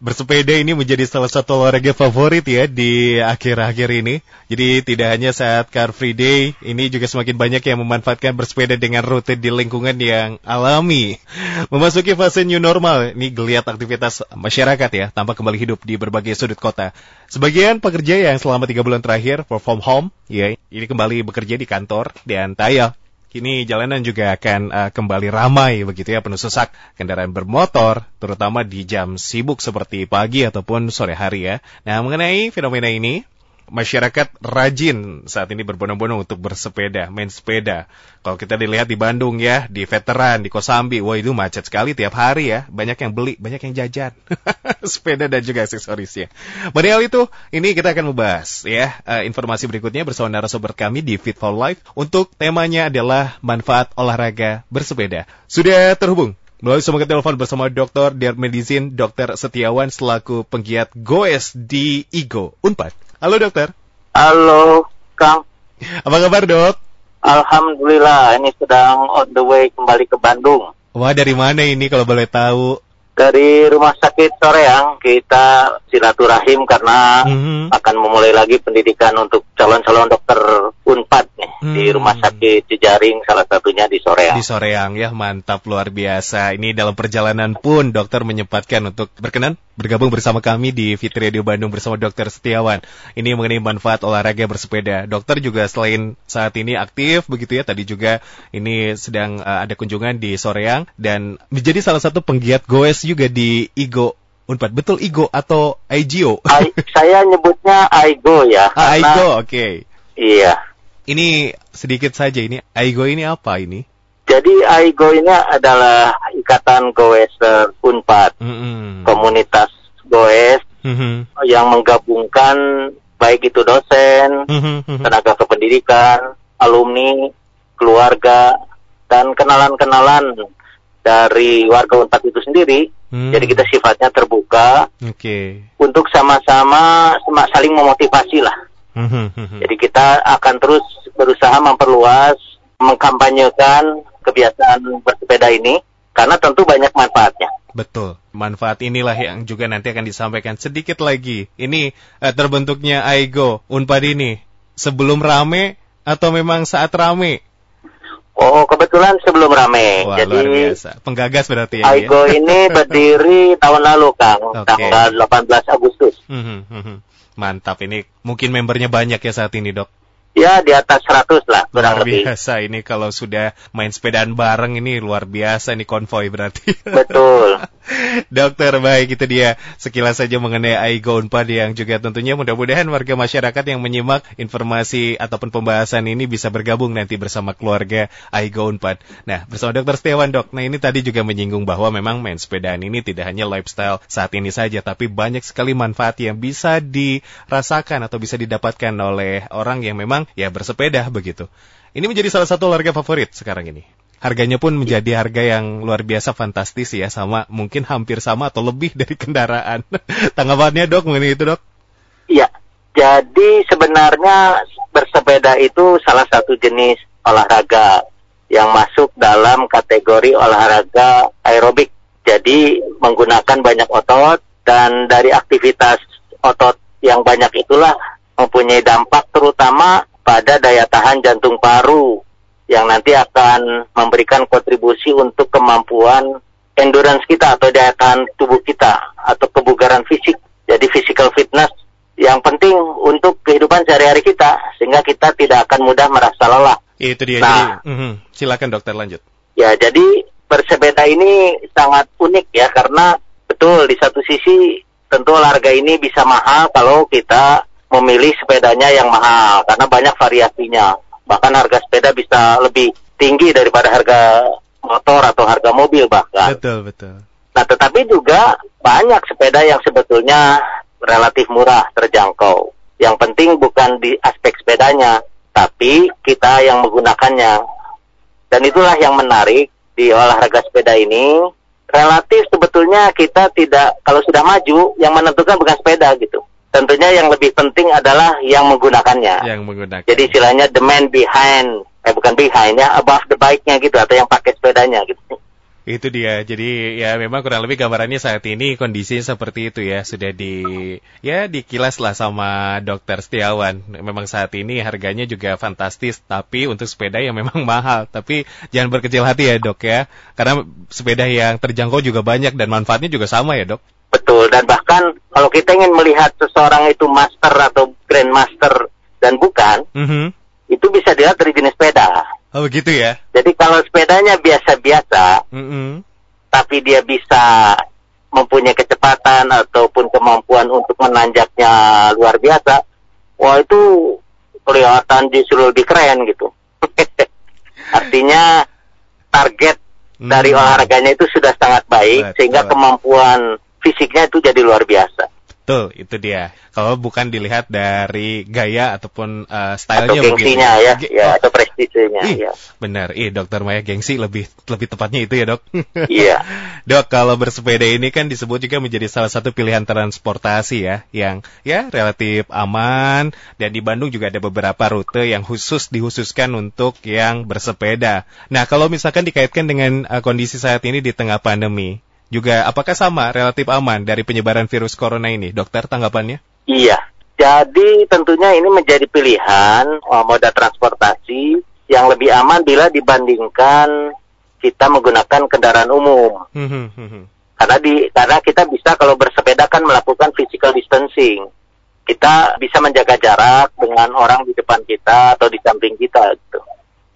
Bersepeda ini menjadi salah satu olahraga favorit ya di akhir-akhir ini. Jadi tidak hanya saat Car Free Day, ini juga semakin banyak yang memanfaatkan bersepeda dengan rute di lingkungan yang alami. Memasuki fase new normal, ini geliat aktivitas masyarakat ya, tampak kembali hidup di berbagai sudut kota. Sebagian pekerja yang selama tiga bulan terakhir perform home, ya, ini kembali bekerja di kantor dan tayal Kini jalanan juga akan uh, kembali ramai begitu ya penuh sesak kendaraan bermotor terutama di jam sibuk seperti pagi ataupun sore hari ya. Nah, mengenai fenomena ini masyarakat rajin saat ini berbondong-bondong untuk bersepeda, main sepeda. Kalau kita dilihat di Bandung ya, di Veteran, di Kosambi, wah itu macet sekali tiap hari ya. Banyak yang beli, banyak yang jajan. sepeda dan juga aksesorisnya. Mengenai itu, ini kita akan membahas ya uh, informasi berikutnya bersama narasumber kami di Fit for Life. Untuk temanya adalah manfaat olahraga bersepeda. Sudah terhubung Melalui sambungan telepon bersama Dr. Diar Medicine, Dr. Setiawan selaku penggiat GOES di IGO, UNPAD. Halo dokter. Halo Kang. Apa kabar dok? Alhamdulillah, ini sedang on the way kembali ke Bandung. Wah dari mana ini kalau boleh tahu? Dari Rumah Sakit Soreang kita silaturahim karena mm-hmm. akan memulai lagi pendidikan untuk calon-calon dokter Unpad nih hmm. di Rumah Sakit Jejaring salah satunya di Soreang. Di Soreang ya, mantap luar biasa. Ini dalam perjalanan pun dokter menyempatkan untuk berkenan bergabung bersama kami di Fit Radio Bandung bersama Dokter Setiawan. Ini mengenai manfaat olahraga bersepeda. Dokter juga selain saat ini aktif begitu ya, tadi juga ini sedang uh, ada kunjungan di Soreang dan menjadi salah satu penggiat goes juga di IGO Unpad. Betul IGO atau IGO? I, saya nyebutnya IGO ya. Ah, IGO, oke. Okay. Iya. Ini sedikit saja ini IGO ini apa ini? Jadi IGO ini adalah Ikatan Goes Unpad, mm -hmm. komunitas goes mm -hmm. yang menggabungkan baik itu dosen, mm -hmm. tenaga kependidikan, alumni, keluarga, dan kenalan-kenalan dari warga Unpad itu sendiri. Hmm. Jadi kita sifatnya terbuka okay. untuk sama-sama saling memotivasi lah. Hmm, hmm, hmm, Jadi kita akan terus berusaha memperluas, mengkampanyekan kebiasaan bersepeda ini karena tentu banyak manfaatnya. Betul. Manfaat inilah yang juga nanti akan disampaikan sedikit lagi. Ini eh, terbentuknya Aigo Unpad ini sebelum rame atau memang saat rame? Oh, kebetulan sebelum rame. Wah, Jadi luar biasa. Penggagas berarti ya. Aigo ya? ini berdiri tahun lalu, Kang, okay. tanggal 18 Agustus. Hmm, hmm. Mantap ini. Mungkin membernya banyak ya saat ini, Dok. Ya di atas 100 lah kurang luar lebih. biasa ini kalau sudah main sepedaan bareng ini luar biasa ini konvoy berarti. Betul. Dokter baik itu dia sekilas saja mengenai Aigo Unpad yang juga tentunya mudah-mudahan warga masyarakat yang menyimak informasi ataupun pembahasan ini bisa bergabung nanti bersama keluarga Aigo Unpad. Nah bersama Dokter Setiawan dok, nah ini tadi juga menyinggung bahwa memang main sepedaan ini tidak hanya lifestyle saat ini saja tapi banyak sekali manfaat yang bisa dirasakan atau bisa didapatkan oleh orang yang memang ya bersepeda begitu. Ini menjadi salah satu olahraga favorit sekarang ini. Harganya pun menjadi harga yang luar biasa fantastis ya, sama mungkin hampir sama atau lebih dari kendaraan. Tanggapannya dok mengenai itu dok? Iya, jadi sebenarnya bersepeda itu salah satu jenis olahraga yang masuk dalam kategori olahraga aerobik. Jadi menggunakan banyak otot dan dari aktivitas otot yang banyak itulah mempunyai dampak terutama pada daya tahan jantung paru yang nanti akan memberikan kontribusi untuk kemampuan endurance kita atau daya tahan tubuh kita atau kebugaran fisik. Jadi physical fitness yang penting untuk kehidupan sehari-hari kita sehingga kita tidak akan mudah merasa lelah. Itu dia. Nah, jadi, mm, silakan dokter lanjut. Ya, jadi bersepeda ini sangat unik ya karena betul di satu sisi tentu olahraga ini bisa mahal kalau kita memilih sepedanya yang mahal karena banyak variasinya. Bahkan harga sepeda bisa lebih tinggi daripada harga motor atau harga mobil bahkan. Betul, betul. Nah, tetapi juga banyak sepeda yang sebetulnya relatif murah, terjangkau. Yang penting bukan di aspek sepedanya, tapi kita yang menggunakannya. Dan itulah yang menarik di olahraga sepeda ini. Relatif sebetulnya kita tidak, kalau sudah maju, yang menentukan bukan sepeda gitu tentunya yang lebih penting adalah yang menggunakannya. Yang menggunakan. Jadi istilahnya the man behind, eh bukan behind ya, above the bike-nya gitu atau yang pakai sepedanya gitu. Itu dia. Jadi ya memang kurang lebih gambarannya saat ini kondisinya seperti itu ya. Sudah di ya dikilas lah sama dokter Setiawan. Memang saat ini harganya juga fantastis. Tapi untuk sepeda yang memang mahal. Tapi jangan berkecil hati ya dok ya. Karena sepeda yang terjangkau juga banyak dan manfaatnya juga sama ya dok. Betul. Dan bahkan kalau kita ingin melihat seseorang itu master atau grandmaster dan bukan. Mm -hmm. Itu bisa dilihat dari jenis sepeda. Oh begitu ya. Jadi kalau sepedanya biasa-biasa, mm -hmm. tapi dia bisa mempunyai kecepatan ataupun kemampuan untuk menanjaknya luar biasa, wah itu kelihatan justru lebih keren gitu. Artinya target hmm. dari olahraganya itu sudah sangat baik, Betul. sehingga kemampuan fisiknya itu jadi luar biasa. Betul, itu dia. Kalau bukan dilihat dari gaya ataupun uh, stylenya atau gengsinya ya, ya oh. atau prestisenya ya. Benar, ih dokter Maya gengsi lebih lebih tepatnya itu ya, Dok. Iya. dok, kalau bersepeda ini kan disebut juga menjadi salah satu pilihan transportasi ya yang ya relatif aman dan di Bandung juga ada beberapa rute yang khusus dihususkan untuk yang bersepeda. Nah, kalau misalkan dikaitkan dengan uh, kondisi saat ini di tengah pandemi, juga apakah sama relatif aman dari penyebaran virus corona ini, dokter tanggapannya? Iya, jadi tentunya ini menjadi pilihan oh, moda transportasi yang lebih aman bila dibandingkan kita menggunakan kendaraan umum. Hmm, hmm, hmm, karena di karena kita bisa kalau bersepeda kan melakukan physical distancing. Kita bisa menjaga jarak dengan orang di depan kita atau di samping kita gitu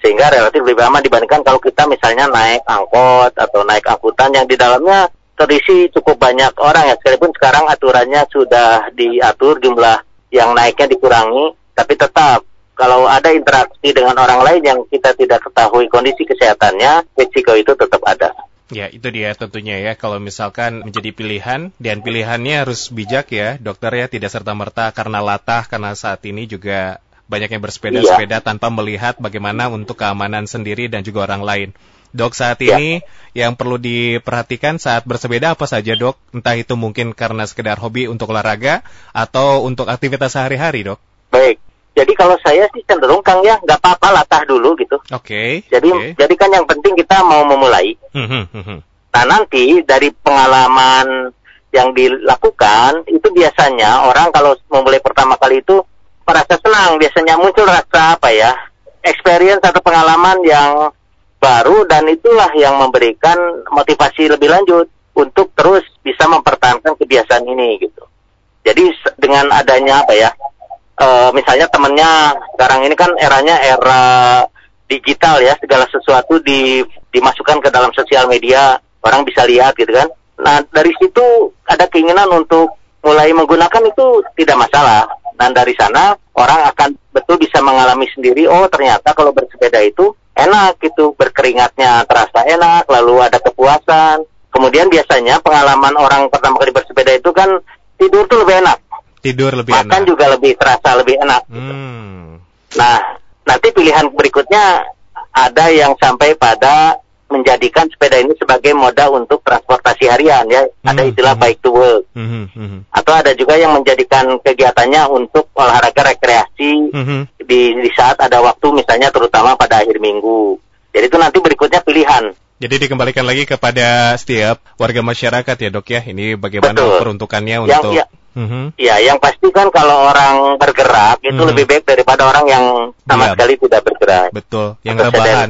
sehingga relatif lebih aman dibandingkan kalau kita misalnya naik angkot atau naik angkutan yang di dalamnya terisi cukup banyak orang ya sekalipun sekarang aturannya sudah diatur jumlah yang naiknya dikurangi tapi tetap kalau ada interaksi dengan orang lain yang kita tidak ketahui kondisi kesehatannya risiko itu tetap ada. Ya, itu dia tentunya ya. Kalau misalkan menjadi pilihan, dan pilihannya harus bijak ya, dokter ya, tidak serta-merta karena latah, karena saat ini juga banyak yang bersepeda-sepeda iya. tanpa melihat bagaimana untuk keamanan sendiri dan juga orang lain. Dok, saat iya. ini yang perlu diperhatikan saat bersepeda apa saja, Dok? Entah itu mungkin karena sekedar hobi untuk olahraga atau untuk aktivitas sehari-hari, Dok. Baik. Jadi kalau saya sih cenderung Kang ya nggak apa-apa latah dulu gitu. Oke. Okay, jadi okay. jadi kan yang penting kita mau memulai. Hmm, hmm, hmm, nah nanti dari pengalaman yang dilakukan itu biasanya orang kalau memulai pertama kali itu merasa senang biasanya muncul rasa apa ya experience atau pengalaman yang baru dan itulah yang memberikan motivasi lebih lanjut untuk terus bisa mempertahankan kebiasaan ini gitu. Jadi dengan adanya apa ya e, misalnya temennya sekarang ini kan eranya era digital ya segala sesuatu di, dimasukkan ke dalam sosial media orang bisa lihat gitu kan. Nah dari situ ada keinginan untuk mulai menggunakan itu tidak masalah dan dari sana orang akan betul bisa mengalami sendiri, oh ternyata kalau bersepeda itu enak gitu, berkeringatnya terasa enak, lalu ada kepuasan. Kemudian biasanya pengalaman orang pertama kali bersepeda itu kan tidur tuh lebih enak. Tidur lebih Makan enak. Makan juga lebih terasa lebih enak. Gitu. Hmm. Nah, nanti pilihan berikutnya ada yang sampai pada menjadikan sepeda ini sebagai moda untuk transportasi harian ya. Hmm, ada istilah hmm. bike to work. Hmm, hmm, hmm, atau ada juga yang menjadikan kegiatannya untuk olahraga rekreasi hmm. di, di saat ada waktu misalnya terutama pada akhir minggu. Jadi itu nanti berikutnya pilihan. Jadi dikembalikan lagi kepada setiap warga masyarakat ya dok ya. Ini bagaimana Betul. peruntukannya yang, untuk ya, mm-hmm. ya yang pasti kan kalau orang bergerak itu mm-hmm. lebih baik daripada orang yang sama sekali tidak bergerak. Betul. Yang rebahan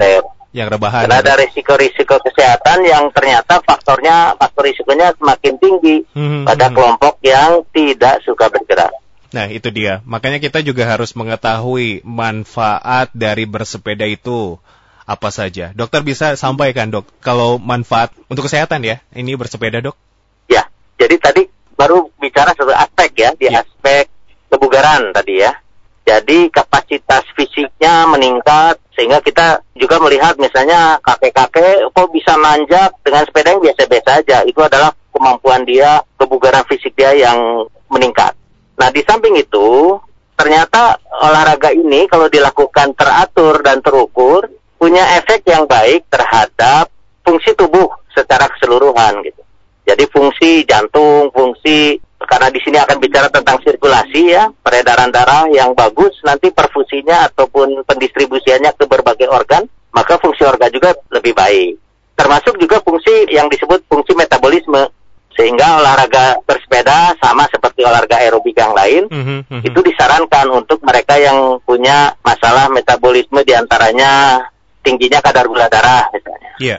yang rebahan. Karena ada risiko-risiko kesehatan yang ternyata faktornya faktor risikonya semakin tinggi hmm, pada hmm. kelompok yang tidak suka bergerak. Nah, itu dia. Makanya kita juga harus mengetahui manfaat dari bersepeda itu apa saja. Dokter bisa sampaikan, Dok, kalau manfaat untuk kesehatan ya, ini bersepeda, Dok? Ya. Jadi tadi baru bicara satu aspek ya, di ya. aspek kebugaran tadi ya. Jadi kapasitas fisiknya meningkat sehingga kita juga melihat misalnya kakek-kakek kok bisa nanjak dengan sepeda yang biasa-biasa aja. Itu adalah kemampuan dia, kebugaran fisik dia yang meningkat. Nah di samping itu ternyata olahraga ini kalau dilakukan teratur dan terukur punya efek yang baik terhadap fungsi tubuh secara keseluruhan gitu. Jadi fungsi jantung, fungsi karena di sini akan bicara tentang sirkulasi ya, peredaran darah yang bagus, nanti perfusinya ataupun pendistribusiannya ke berbagai organ, maka fungsi organ juga lebih baik. termasuk juga fungsi yang disebut fungsi metabolisme. Sehingga olahraga bersepeda sama seperti olahraga aerobik yang lain, Mhm, mhm. itu disarankan untuk mereka yang punya masalah metabolisme di antaranya tingginya kadar gula darah misalnya, Iya.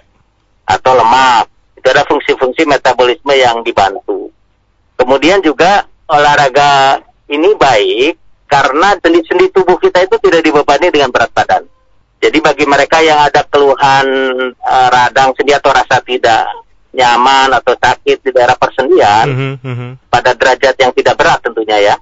atau lemak. Itu ada fungsi-fungsi metabolisme yang dibantu. Kemudian juga olahraga ini baik karena sendi-sendi tubuh kita itu tidak dibebani dengan berat badan. Jadi bagi mereka yang ada keluhan eh, radang sendi atau rasa tidak nyaman atau sakit di daerah persendian, Mhm, mhm. pada derajat yang tidak berat tentunya ya.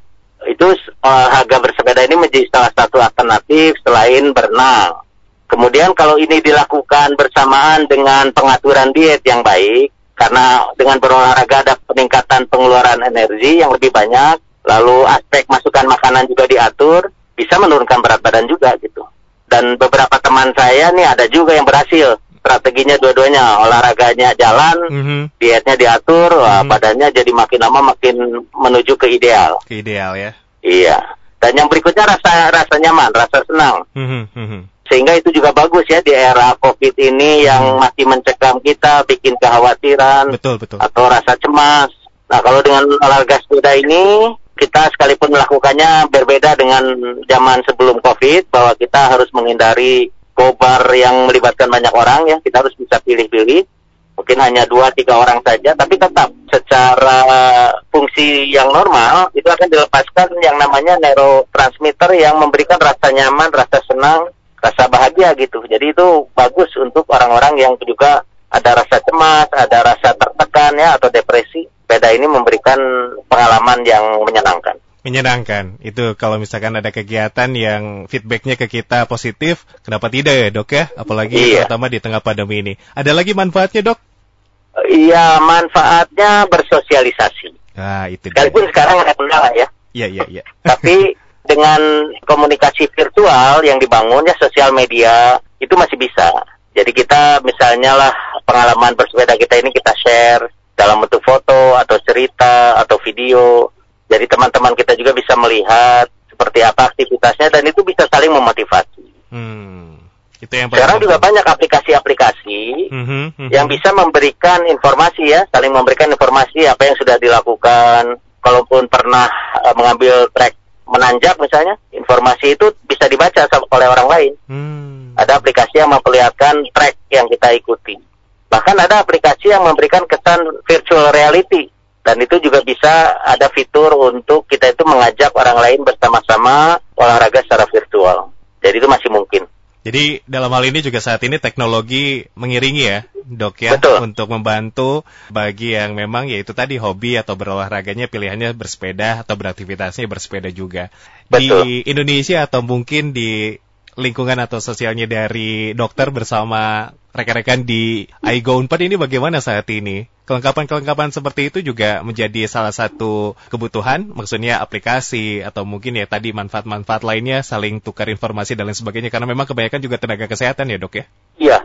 Itu olahraga bersepeda ini menjadi salah satu alternatif selain berenang. Kemudian kalau ini dilakukan bersamaan dengan pengaturan diet yang baik, karena dengan berolahraga ada peningkatan pengeluaran energi yang lebih banyak, lalu aspek masukan makanan juga diatur, bisa menurunkan berat badan juga gitu. Dan beberapa teman saya nih ada juga yang berhasil. Strateginya dua-duanya, olahraganya jalan, Mhm. dietnya diatur, wah, Hmm. badannya jadi makin lama makin menuju ke ideal. Ideal ya. Iya. Dan yang berikutnya rasa rasa nyaman, rasa senang. Mhm, mhm. Sehingga itu juga bagus ya di era Covid ini yang masih mencekam kita, bikin kekhawatiran Betul, betul. atau rasa cemas. Nah, kalau dengan olahraga sepeda ini kita sekalipun melakukannya berbeda dengan zaman sebelum Covid bahwa kita harus menghindari gobar yang melibatkan banyak orang ya, kita harus bisa pilih-pilih. Mungkin hanya dua tiga orang saja, tapi tetap secara fungsi yang normal itu akan dilepaskan yang namanya neurotransmitter yang memberikan rasa nyaman, rasa senang, rasa bahagia gitu. Jadi itu bagus untuk orang-orang yang juga ada rasa cemas, ada rasa tertekan ya atau depresi. Sepeda ini memberikan pengalaman yang menyenangkan. Menyenangkan. Itu kalau misalkan ada kegiatan yang feedbacknya ke kita positif, kenapa tidak ya dok ya? Apalagi Iya. terutama di tengah pandemi ini. Ada lagi manfaatnya dok? Iya, manfaatnya bersosialisasi. Nah itu dia. Sekalipun sekarang ada kendala ya. Iya, iya, iya. Tapi dengan komunikasi virtual yang dibangun ya sosial media itu masih bisa. Jadi kita misalnya lah pengalaman bersepeda kita ini kita share dalam bentuk foto atau cerita atau video. Jadi teman-teman kita juga bisa melihat seperti apa aktivitasnya dan itu bisa saling memotivasi. Hmm. Itu yang Sekarang juga penting. banyak aplikasi-aplikasi Mhm, mhm. yang bisa memberikan informasi ya, saling memberikan informasi apa yang sudah dilakukan. Kalaupun pernah eh, mengambil trek menanjak misalnya, informasi itu bisa dibaca oleh orang lain. Hmm. Ada aplikasi yang memperlihatkan trek yang kita ikuti. Bahkan ada aplikasi yang memberikan kesan virtual reality. Dan itu juga bisa ada fitur untuk kita itu mengajak orang lain bersama-sama olahraga secara virtual. Jadi itu masih mungkin. Jadi dalam hal ini juga saat ini teknologi mengiringi ya, dok ya, Betul. untuk membantu bagi yang memang yaitu tadi hobi atau berolahraganya pilihannya bersepeda atau beraktivitasnya bersepeda juga. Betul. Di Indonesia atau mungkin di lingkungan atau sosialnya dari dokter bersama rekan-rekan di iGo 4 ini bagaimana saat ini? Kelengkapan-kelengkapan seperti itu juga menjadi salah satu kebutuhan, maksudnya aplikasi atau mungkin ya tadi manfaat-manfaat lainnya saling tukar informasi dan lain sebagainya karena memang kebanyakan juga tenaga kesehatan ya dok ya. Iya.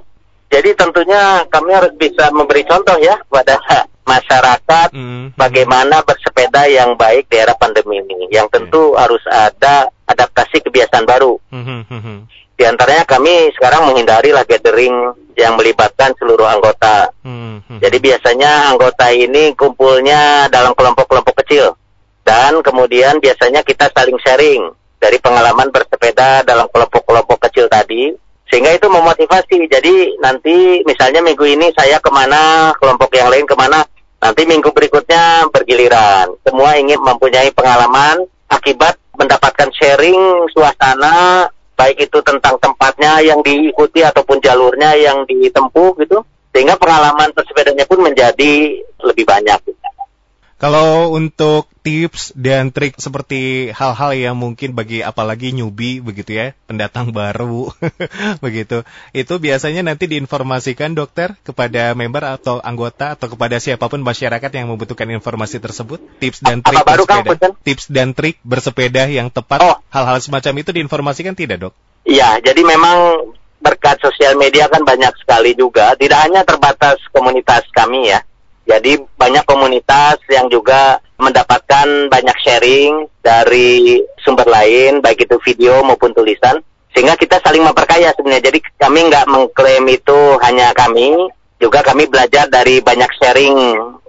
Jadi tentunya kami harus bisa memberi contoh ya kepada masyarakat Hmm. bagaimana bersepeda yang baik di era pandemi ini. Yang tentu harus ada adaptasi kebiasaan baru. Hmm, hmm, hmm, hmm. Di antaranya kami sekarang menghindari lah gathering yang melibatkan seluruh anggota. Hmm, hmm. Jadi biasanya anggota ini kumpulnya dalam kelompok-kelompok kecil. Dan kemudian biasanya kita saling sharing dari pengalaman bersepeda dalam kelompok-kelompok kecil tadi. Sehingga itu memotivasi. Jadi nanti misalnya minggu ini saya ke mana, kelompok yang lain ke mana. Nanti minggu berikutnya bergiliran. Semua ingin mempunyai pengalaman akibat mendapatkan sharing suasana baik itu tentang tempatnya yang diikuti ataupun jalurnya yang ditempuh gitu sehingga pengalaman bersepedanya pun menjadi lebih banyak. Kalau untuk tips dan trik seperti hal-hal yang mungkin bagi apalagi newbie begitu ya, pendatang baru begitu, itu biasanya nanti diinformasikan dokter kepada member atau anggota atau kepada siapa pun masyarakat yang membutuhkan informasi tersebut, tips dan trik Apa baru, bersepeda, punten? tips dan trik bersepeda yang tepat, Oh. hal-hal semacam itu diinformasikan tidak dok? Iya, jadi memang berkat sosial media kan banyak sekali juga, tidak hanya terbatas komunitas kami ya. Jadi banyak komunitas yang juga mendapatkan banyak sharing dari sumber lain, baik itu video maupun tulisan, sehingga kita saling memperkaya sebenarnya. Jadi kami nggak mengklaim itu hanya kami, juga kami belajar dari banyak sharing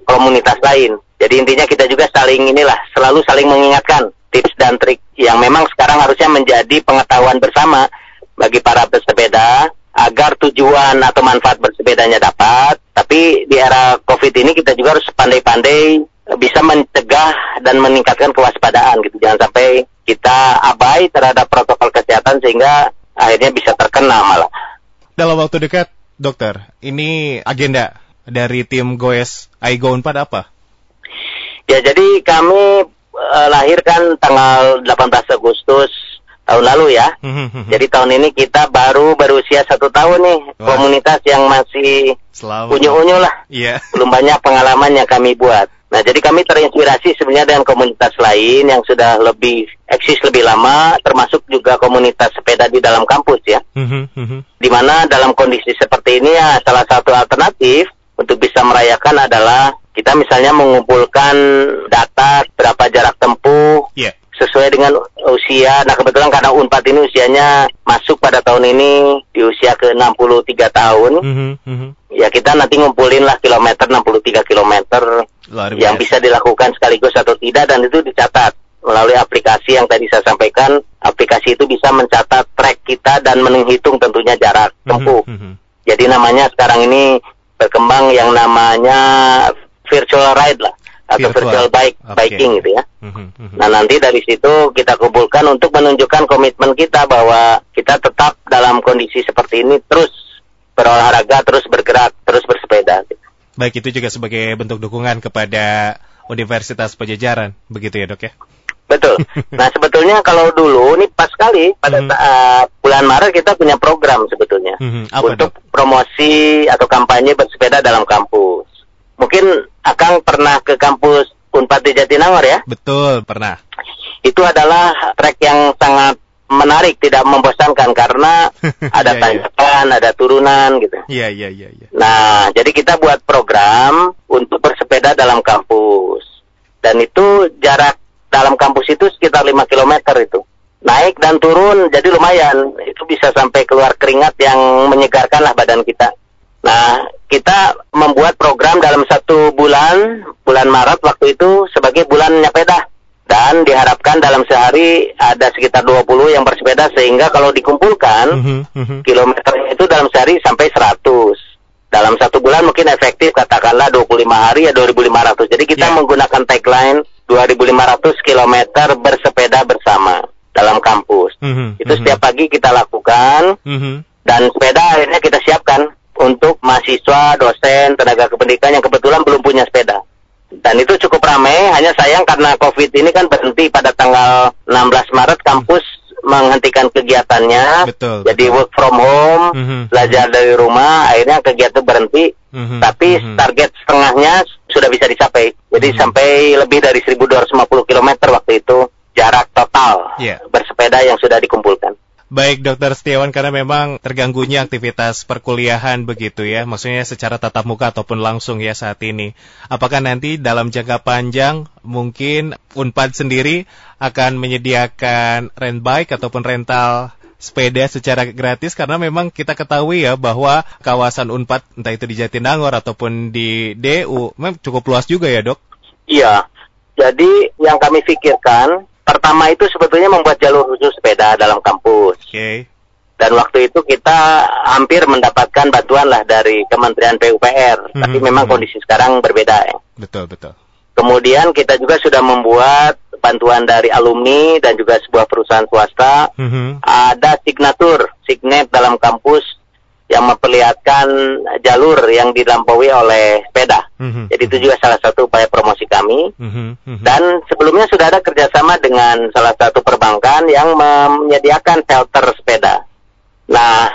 komunitas lain. Jadi intinya kita juga saling inilah selalu saling mengingatkan tips dan trik yang memang sekarang harusnya menjadi pengetahuan bersama bagi para pesepeda agar tujuan atau manfaat bersepedanya dapat. Tapi di era COVID ini kita juga harus pandai-pandai bisa mencegah dan meningkatkan kewaspadaan gitu. Jangan sampai kita abai terhadap protokol kesehatan sehingga akhirnya bisa terkena malah. Dalam waktu dekat, dokter, ini agenda dari tim Goes Aigo 4 apa? Ya, jadi kami uh, lahirkan tanggal 18 Agustus tahun lalu ya. Jadi tahun ini kita baru berusia satu tahun nih Wah. komunitas yang masih unyu-unyu lah. Iya. Belum banyak pengalaman yang kami buat. Nah, jadi kami terinspirasi sebenarnya dengan komunitas lain yang sudah lebih eksis lebih lama, termasuk juga komunitas sepeda di dalam kampus ya. Mm-hmm. Di mana dalam kondisi seperti ini ya salah satu alternatif untuk bisa merayakan adalah kita misalnya mengumpulkan data berapa jarak tempuh, yeah sesuai dengan usia. Nah kebetulan karena Unpad ini usianya masuk pada tahun ini di usia ke 63 tahun. Mm -hmm. Ya kita nanti ngumpulin lah kilometer 63 kilometer yang bisa dilakukan sekaligus atau tidak dan itu dicatat melalui aplikasi yang tadi saya sampaikan. Aplikasi itu bisa mencatat track kita dan menghitung tentunya jarak mhm, tempuh. Mm -hmm. Jadi namanya sekarang ini berkembang yang namanya virtual ride lah atau virtual, virtual bike okay. biking gitu ya. Mm-hmm. Nah nanti dari situ kita kumpulkan untuk menunjukkan komitmen kita bahwa kita tetap dalam kondisi seperti ini terus berolahraga, terus bergerak, terus bersepeda. Gitu. Baik itu juga sebagai bentuk dukungan kepada Universitas Pajajaran, begitu ya dok ya? Betul. Nah sebetulnya kalau dulu ini pas sekali pada mm-hmm. saat bulan Maret kita punya program sebetulnya mm-hmm. Apa, untuk dok? promosi atau kampanye bersepeda dalam kampus. Mungkin Akang pernah ke kampus Unpad di Jatinangor ya? Betul, pernah. Itu adalah trek yang sangat menarik, tidak membosankan karena ada yeah, iya. tanjakan, yeah. ada turunan gitu. Iya, iya, iya, iya. Nah, jadi kita buat program untuk bersepeda dalam kampus. Dan itu jarak dalam kampus itu sekitar 5 km itu. Naik dan turun jadi lumayan. Itu bisa sampai keluar keringat yang menyegarkan lah badan kita. Nah, kita membuat program dalam satu bulan, bulan Maret waktu itu sebagai bulan nyepeda. Dan diharapkan dalam sehari ada sekitar 20 yang bersepeda sehingga kalau dikumpulkan mm -hmm. kilometernya itu dalam sehari sampai 100. Dalam satu bulan mungkin efektif katakanlah 25 hari ya 2500. Jadi kita yeah. menggunakan tagline 2500 km bersepeda bersama dalam kampus. Mm -hmm. Itu mhm. setiap pagi kita lakukan. Mm -hmm. Dan sepeda akhirnya kita siapkan untuk mahasiswa, dosen, tenaga kependidikan yang kebetulan belum punya sepeda. Dan itu cukup ramai, hanya sayang karena COVID ini kan berhenti pada tanggal 16 Maret kampus menghentikan kegiatannya. Betul. Jadi betul. work from home, mm -hmm. belajar dari rumah, akhirnya kegiatan berhenti. Mm -hmm. Tapi mm -hmm. target setengahnya sudah bisa dicapai. Jadi mm -hmm. sampai lebih dari 1250 km waktu itu jarak total yeah. bersepeda yang sudah dikumpulkan. Baik Dokter Setiawan karena memang terganggunya aktivitas perkuliahan begitu ya, maksudnya secara tatap muka ataupun langsung ya saat ini. Apakah nanti dalam jangka panjang mungkin Unpad sendiri akan menyediakan rent bike ataupun rental sepeda secara gratis karena memang kita ketahui ya bahwa kawasan Unpad entah itu di Jatinangor ataupun di DU memang cukup luas juga ya dok. Iya, jadi yang kami pikirkan pertama itu sebetulnya membuat jalur khusus sepeda dalam kampus. Okay. Dan waktu itu kita hampir mendapatkan bantuan lah dari Kementerian PUPR, hmm, tapi memang hmm. kondisi sekarang berbeda ya. Betul, betul. Kemudian kita juga sudah membuat bantuan dari alumni dan juga sebuah perusahaan swasta. Hmm. Ada signatur, signet dalam kampus yang memperlihatkan jalur yang dilampaui oleh sepeda. Mm-hmm. Jadi itu juga salah satu upaya promosi kami. Mm-hmm. Dan sebelumnya sudah ada kerjasama dengan salah satu perbankan yang menyediakan shelter sepeda. Nah,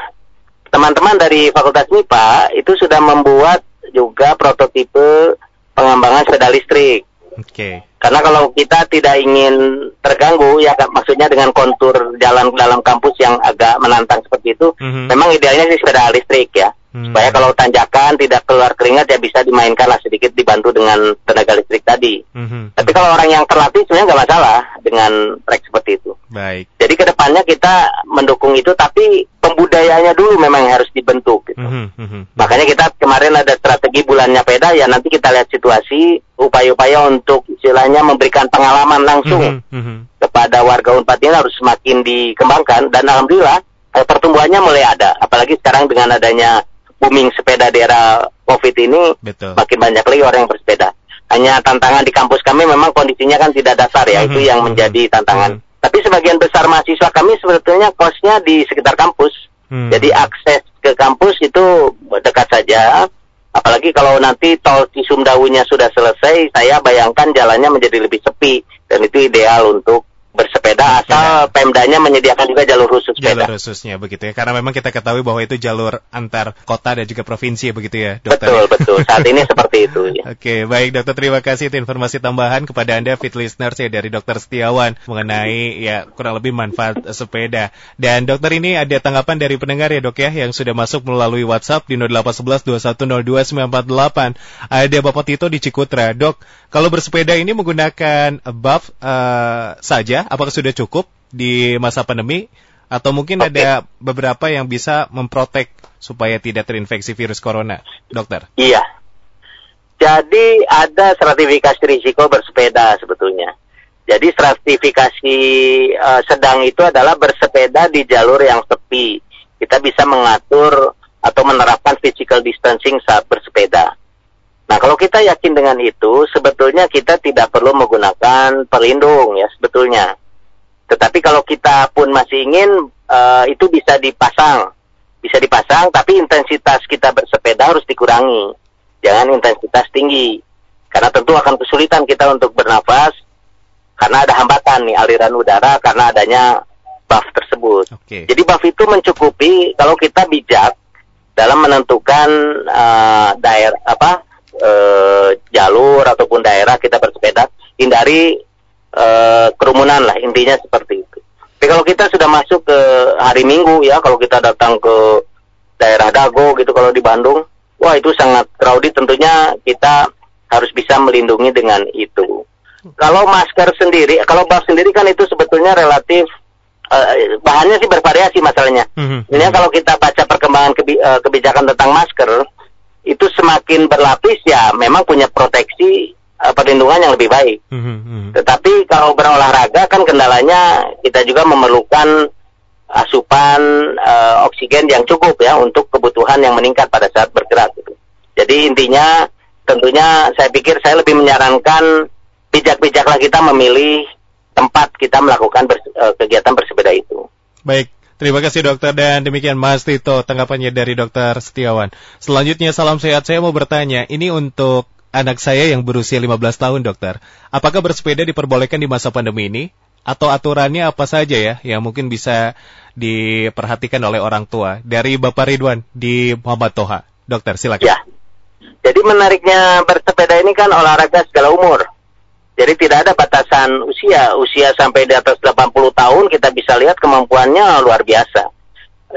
teman-teman dari Fakultas MIPA itu sudah membuat juga prototipe pengembangan sepeda listrik. Oke. Okay. Karena kalau kita tidak ingin terganggu, ya maksudnya dengan kontur jalan dalam kampus yang agak menantang seperti itu, mm-hmm. memang idealnya sih sepeda listrik ya. Mm-hmm. Supaya kalau tanjakan tidak keluar keringat ya bisa dimainkan lah sedikit dibantu dengan tenaga listrik tadi. Mm-hmm. Tapi kalau orang yang terlatih sebenarnya nggak masalah. dengan trek seperti itu. Baik. Jadi ke depannya kita mendukung itu, tapi pembudayanya dulu memang harus dibentuk. Gitu. Mhm, mhm. Makanya kita kemarin ada strategi bulannya peda ya nanti kita lihat situasi upaya-upaya untuk istilahnya memberikan pengalaman langsung Mhm, mhm. kepada warga Unpad ini harus semakin dikembangkan dan alhamdulillah eh, pertumbuhannya mulai ada apalagi sekarang dengan adanya booming sepeda di era Covid ini Betul. makin banyak lagi orang yang bersepeda. Hanya tantangan di kampus kami memang kondisinya kan tidak dasar ya, itu Mhm, yang mhm, menjadi tantangan. mhm. Tapi sebagian besar mahasiswa kami sebetulnya kosnya di sekitar kampus. Hmm. Jadi akses ke kampus itu dekat saja. Apalagi kalau nanti tol Cisumdawunya sudah selesai, saya bayangkan jalannya menjadi lebih sepi dan itu ideal untuk bersepeda asal Pemdanya menyediakan juga jalur khusus sepeda. jalur khususnya begitu ya. Karena memang kita ketahui bahwa itu jalur antar kota dan juga provinsi begitu ya, dokter. Betul, betul. Saat ini seperti itu. Ya. Oke, baik dokter terima kasih itu informasi tambahan kepada Anda fit listeners ya dari dokter Setiawan mengenai ya kurang lebih manfaat sepeda. Dan dokter ini ada tanggapan dari pendengar ya dok ya yang sudah masuk melalui WhatsApp di 0811 Ada Bapak Tito di Cikutra. Dok, kalau bersepeda ini menggunakan buff eh, saja, apakah sudah cukup di masa pandemi? Atau mungkin Oke. ada beberapa yang bisa memprotek supaya tidak terinfeksi virus corona, dokter? Iya. Jadi ada stratifikasi risiko bersepeda sebetulnya. Jadi stratifikasi eh, sedang itu adalah bersepeda di jalur yang sepi. Kita bisa mengatur atau menerapkan physical distancing saat bersepeda. Nah, kalau kita yakin dengan itu, sebetulnya kita tidak perlu menggunakan pelindung ya sebetulnya. Tetapi kalau kita pun masih ingin eh, itu bisa dipasang, bisa dipasang, tapi intensitas kita bersepeda harus dikurangi, jangan intensitas tinggi, karena tentu akan kesulitan kita untuk bernafas, karena ada hambatan nih aliran udara karena adanya buff tersebut. Oke. Jadi buff itu mencukupi kalau kita bijak dalam menentukan eh, daerah apa eh, jalur ataupun daerah kita bersepeda, hindari eh, kerumunan lah intinya seperti itu. Tapi kalau kita sudah masuk ke hari Minggu ya, kalau kita datang ke daerah Dago gitu kalau di Bandung, wah itu sangat crowded tentunya kita harus bisa melindungi dengan itu. Kalau masker sendiri, kalau buff sendiri kan itu sebetulnya relatif eh, bahannya sih bervariasi masalahnya. Mhm. Ini kalau kita baca perkembangan kebi- kebijakan tentang masker, itu semakin berlapis ya memang punya proteksi eh, perlindungan yang lebih baik. Mhm, mhm. Tetapi kalau berolahraga kan kendalanya kita juga memerlukan asupan eh, oksigen yang cukup ya untuk kebutuhan yang meningkat pada saat bergerak. Gitu. Jadi intinya tentunya saya pikir saya lebih menyarankan bijak-bijaklah kita memilih tempat kita melakukan bers- eh, kegiatan bersepeda itu. Baik, terima kasih dokter dan demikian Mas Tito tanggapannya dari dokter Setiawan. Selanjutnya salam sehat saya mau bertanya, ini untuk anak saya yang berusia 15 tahun dokter. Apakah bersepeda diperbolehkan di masa pandemi ini? Atau aturannya apa saja ya yang mungkin bisa diperhatikan oleh orang tua? Dari Bapak Ridwan di Muhammad Toha. Dokter, silakan. Ya. Jadi menariknya bersepeda ini kan olahraga segala umur. Jadi tidak ada batasan usia. Usia sampai di atas 80 tahun kita bisa lihat kemampuannya luar biasa.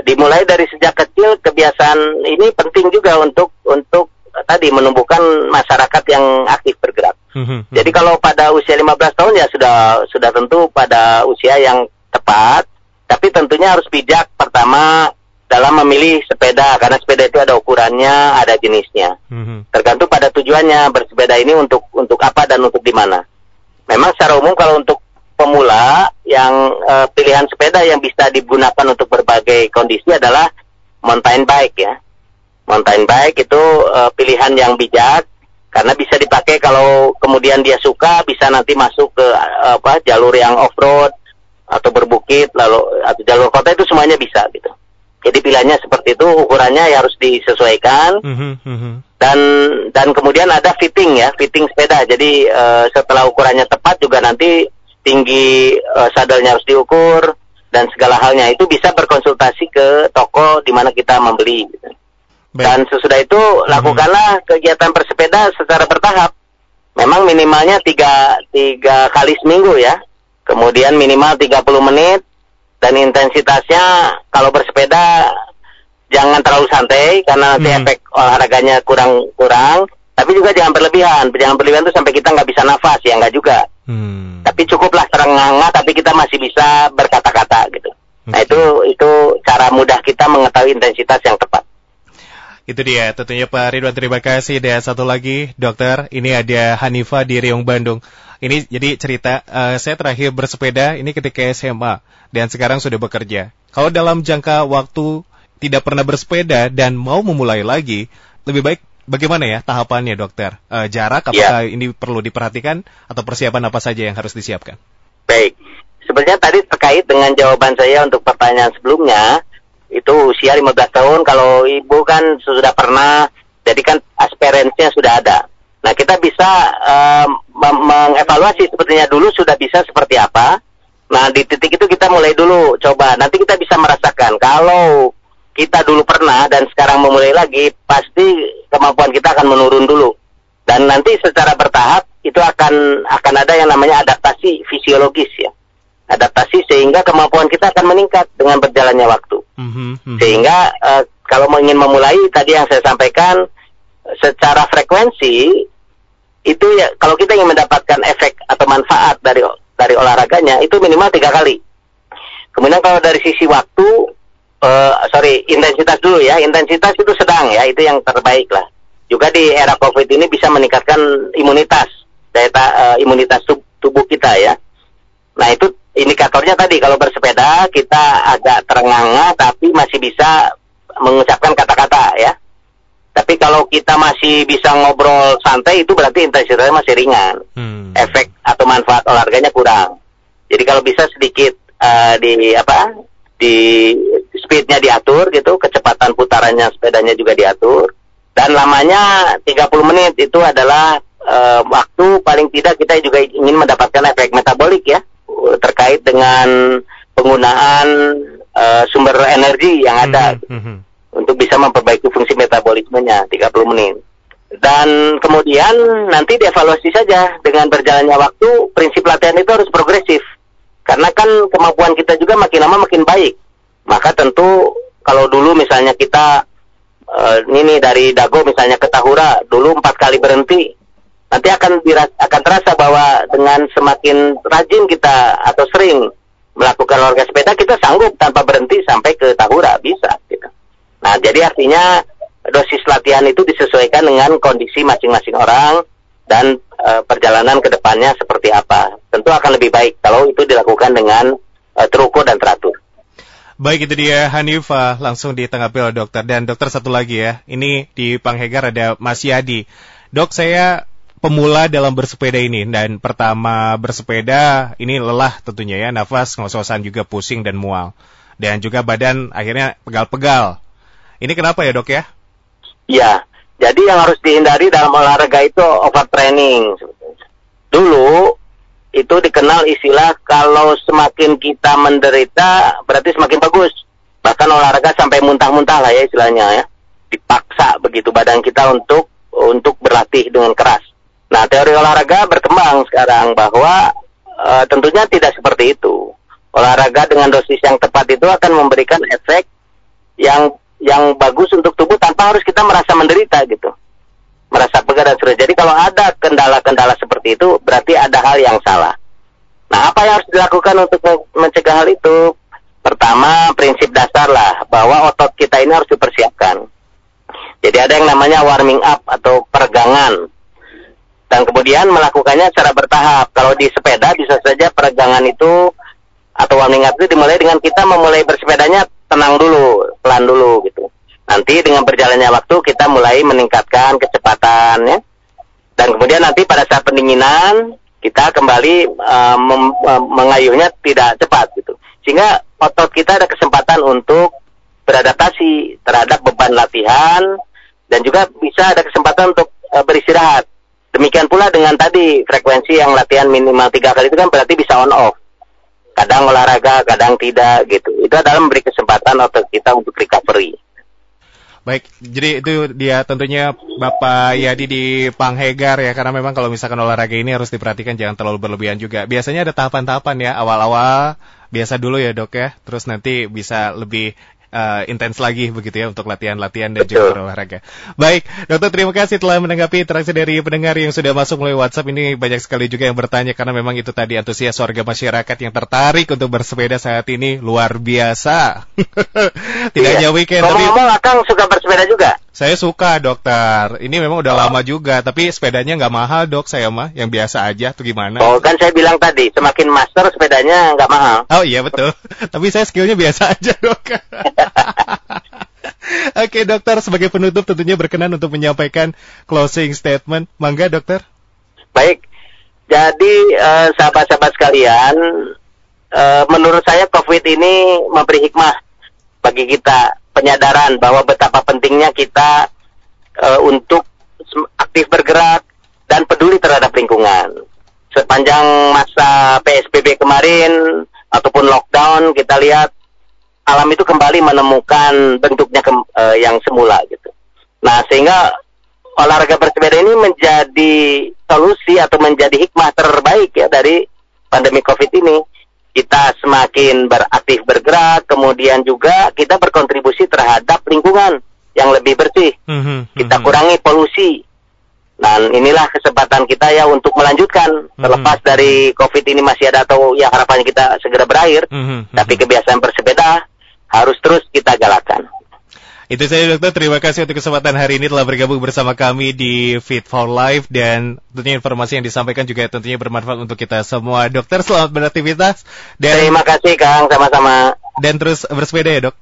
Dimulai dari sejak kecil kebiasaan ini penting juga untuk untuk eh, tadi menumbuhkan masyarakat yang aktif bergerak. Mhm, mhm. Jadi kalau pada usia 15 tahun ya sudah sudah tentu pada usia yang tepat, tapi tentunya harus bijak pertama dalam memilih sepeda karena sepeda itu ada ukurannya, ada jenisnya. Mhm. Tergantung pada tujuannya bersepeda ini untuk untuk apa dan untuk di mana. Memang secara umum kalau untuk pemula yang eh, pilihan sepeda yang bisa digunakan untuk berbagai kondisi adalah mountain bike ya. Mountain bike itu eh, pilihan yang bijak karena bisa dipakai kalau kemudian dia suka bisa nanti masuk ke eh, apa jalur yang off road atau berbukit lalu atau jalur kota itu semuanya bisa gitu. Jadi pilihannya seperti itu ukurannya ya harus disesuaikan. Mhm, mhm. dan dan kemudian ada fitting ya fitting sepeda. Jadi eh, setelah ukurannya tepat juga nanti tinggi eh, sadelnya harus diukur dan segala halnya. Itu bisa berkonsultasi ke toko di mana kita membeli. Gitu. Baik. dan sesudah itu lakukanlah kegiatan bersepeda secara bertahap. Memang minimalnya tiga tiga kali seminggu ya. Kemudian minimal 30 menit dan intensitasnya kalau bersepeda jangan terlalu santai karena nanti Hmm. efek olahraganya kurang kurang tapi juga jangan berlebihan jangan berlebihan itu sampai kita nggak bisa nafas ya nggak juga Hmm. Tapi cukuplah terengah tapi kita masih bisa berkata-kata gitu. Okay. Nah itu itu cara mudah kita mengetahui intensitas yang tepat. Itu dia, tentunya Pak Ridwan terima kasih. Dan satu lagi, dokter, ini ada Hanifa di Riung Bandung. Ini jadi cerita, uh, saya terakhir bersepeda ini ketika SMA dan sekarang sudah bekerja. Kalau dalam jangka waktu tidak pernah bersepeda dan mau memulai lagi, lebih baik bagaimana ya tahapannya dokter? Uh, jarak apakah ya. ini perlu diperhatikan atau persiapan apa saja yang harus disiapkan? Baik, sebenarnya tadi terkait dengan jawaban saya untuk pertanyaan sebelumnya, itu usia 15 tahun kalau ibu kan sudah pernah jadi kan aspirasinya sudah ada nah kita bisa uh, mengevaluasi sepertinya dulu sudah bisa seperti apa nah di titik itu kita mulai dulu coba nanti kita bisa merasakan kalau kita dulu pernah dan sekarang memulai lagi pasti kemampuan kita akan menurun dulu dan nanti secara bertahap itu akan akan ada yang namanya adaptasi fisiologis ya adaptasi sehingga kemampuan kita akan meningkat dengan berjalannya waktu. Mm-hmm. Sehingga uh, kalau ingin memulai tadi yang saya sampaikan secara frekuensi itu ya kalau kita ingin mendapatkan efek atau manfaat dari dari olahraganya itu minimal tiga kali. Kemudian kalau dari sisi waktu, uh, sorry intensitas dulu ya, intensitas itu sedang ya, itu yang terbaik lah. Juga di era COVID ini bisa meningkatkan imunitas daya uh, imunitas tubuh kita ya. Nah itu indikatornya tadi kalau bersepeda kita agak terengah tapi masih bisa mengucapkan kata-kata ya. Tapi kalau kita masih bisa ngobrol santai itu berarti intensitasnya masih ringan. Hmm. Efek atau manfaat olahraganya kurang. Jadi kalau bisa sedikit uh, di apa? di speednya diatur gitu, kecepatan putarannya sepedanya juga diatur. Dan lamanya 30 menit itu adalah uh, waktu paling tidak kita juga ingin mendapatkan efek metabolik ya terkait dengan penggunaan uh, sumber energi yang ada mm -hmm. Untuk bisa memperbaiki fungsi metabolismenya 30 menit. Dan kemudian nanti dievaluasi saja dengan berjalannya waktu prinsip latihan itu harus progresif. Karena kan kemampuan kita juga makin lama makin baik. Maka tentu kalau dulu misalnya kita uh, ini dari Dago misalnya ke Tahura dulu empat kali berhenti nanti akan akan terasa bahwa dengan semakin rajin kita atau sering melakukan olahraga sepeda kita sanggup tanpa berhenti sampai ke Tahura bisa gitu. Nah jadi artinya dosis latihan itu disesuaikan dengan kondisi masing-masing orang dan e, perjalanan ke depannya seperti apa. Tentu akan lebih baik kalau itu dilakukan dengan e, terukur dan teratur. Baik itu dia Hanifah langsung ditanggapi oleh dokter dan dokter satu lagi ya. Ini di Panghegar ada Mas Yadi. Dok saya pemula dalam bersepeda ini dan pertama bersepeda ini lelah tentunya ya nafas ngos-ngosan juga pusing dan mual dan juga badan akhirnya pegal-pegal ini kenapa ya dok ya? Ya jadi yang harus dihindari dalam olahraga itu overtraining dulu itu dikenal istilah kalau semakin kita menderita berarti semakin bagus. Bahkan olahraga sampai muntah-muntah lah ya istilahnya ya. Dipaksa begitu badan kita untuk untuk berlatih dengan keras. Nah, teori olahraga berkembang sekarang bahwa e, tentunya tidak seperti itu. Olahraga dengan dosis yang tepat itu akan memberikan efek yang yang bagus untuk tubuh tanpa harus kita merasa menderita gitu. Merasa pegal dan sulit. Jadi kalau ada kendala-kendala seperti itu berarti ada hal yang salah. Nah, apa yang harus dilakukan untuk mencegah hal itu? Pertama, prinsip dasar lah bahwa otot kita ini harus dipersiapkan. Jadi ada yang namanya warming up atau peregangan dan kemudian melakukannya secara bertahap. Kalau di sepeda bisa saja peregangan itu atau warming up itu dimulai dengan kita memulai bersepedanya tenang dulu, pelan dulu gitu. Nanti dengan berjalannya waktu kita mulai meningkatkan kecepatan ya. Dan kemudian nanti pada saat pendinginan kita kembali uh, mengayuhnya tidak cepat gitu. Sehingga otot kita ada kesempatan untuk beradaptasi terhadap beban latihan dan juga bisa ada kesempatan untuk uh, beristirahat. Demikian pula dengan tadi frekuensi yang latihan minimal tiga kali itu kan berarti bisa on off. Kadang olahraga, kadang tidak gitu. Itu adalah memberi kesempatan otot kita untuk recovery. Baik, jadi itu dia tentunya Bapak Yadi di Panghegar ya, karena memang kalau misalkan olahraga ini harus diperhatikan jangan terlalu berlebihan juga. Biasanya ada tahapan-tahapan ya, awal-awal biasa dulu ya dok ya, terus nanti bisa lebih uh, intens lagi begitu ya untuk latihan-latihan dan juga berolahraga. Baik, dokter terima kasih telah menanggapi interaksi dari pendengar yang sudah masuk melalui WhatsApp ini banyak sekali juga yang bertanya karena memang itu tadi antusias warga masyarakat yang tertarik untuk bersepeda saat ini luar biasa. Tidak iya. hanya weekend tapi ngomong Akang suka bersepeda juga. Saya suka dokter. Ini memang udah oh. lama juga, tapi sepedanya nggak mahal dok. Saya mah yang biasa aja. Tuh gimana? Oh kan saya bilang tadi, semakin master sepedanya nggak mahal. Oh iya betul. tapi saya skillnya biasa aja dok. Oke dokter, sebagai penutup tentunya berkenan untuk menyampaikan closing statement. Mangga dokter. Baik, jadi uh, sahabat-sahabat sekalian, uh, menurut saya COVID ini memberi hikmah bagi kita penyadaran bahwa betapa pentingnya kita uh, untuk aktif bergerak dan peduli terhadap lingkungan. Sepanjang masa PSBB kemarin ataupun lockdown kita lihat alam itu kembali menemukan bentuknya ke, uh, yang semula gitu. Nah, sehingga olahraga bersepeda ini menjadi solusi atau menjadi hikmah terbaik ya dari pandemi Covid ini kita semakin beraktif bergerak, kemudian juga kita berkontribusi terhadap lingkungan yang lebih bersih. Mm-hmm. Kita kurangi polusi. Dan inilah kesempatan kita ya untuk melanjutkan mm-hmm. terlepas dari COVID ini masih ada atau ya harapannya kita segera berakhir. Mm-hmm. Tapi kebiasaan bersepeda harus terus kita galakkan. Itu saya dokter, terima kasih untuk kesempatan hari ini telah bergabung bersama kami di Fit for Life dan tentunya informasi yang disampaikan juga tentunya bermanfaat untuk kita semua. Dokter, selamat beraktivitas. Dan... Terima kasih Kang, sama-sama dan terus bersepeda ya dok.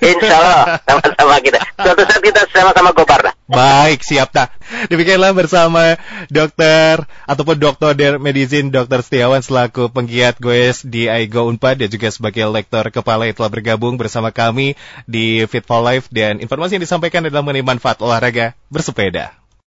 Insya Allah sama-sama kita. Suatu saat kita sama-sama gopar lah. Baik, siap tak. Demikianlah bersama dokter ataupun dokter der medicine dokter Setiawan selaku penggiat goes di Aigo Unpad dan juga sebagai lektor kepala yang telah bergabung bersama kami di Fit for Life dan informasi yang disampaikan adalah mengenai manfaat olahraga bersepeda.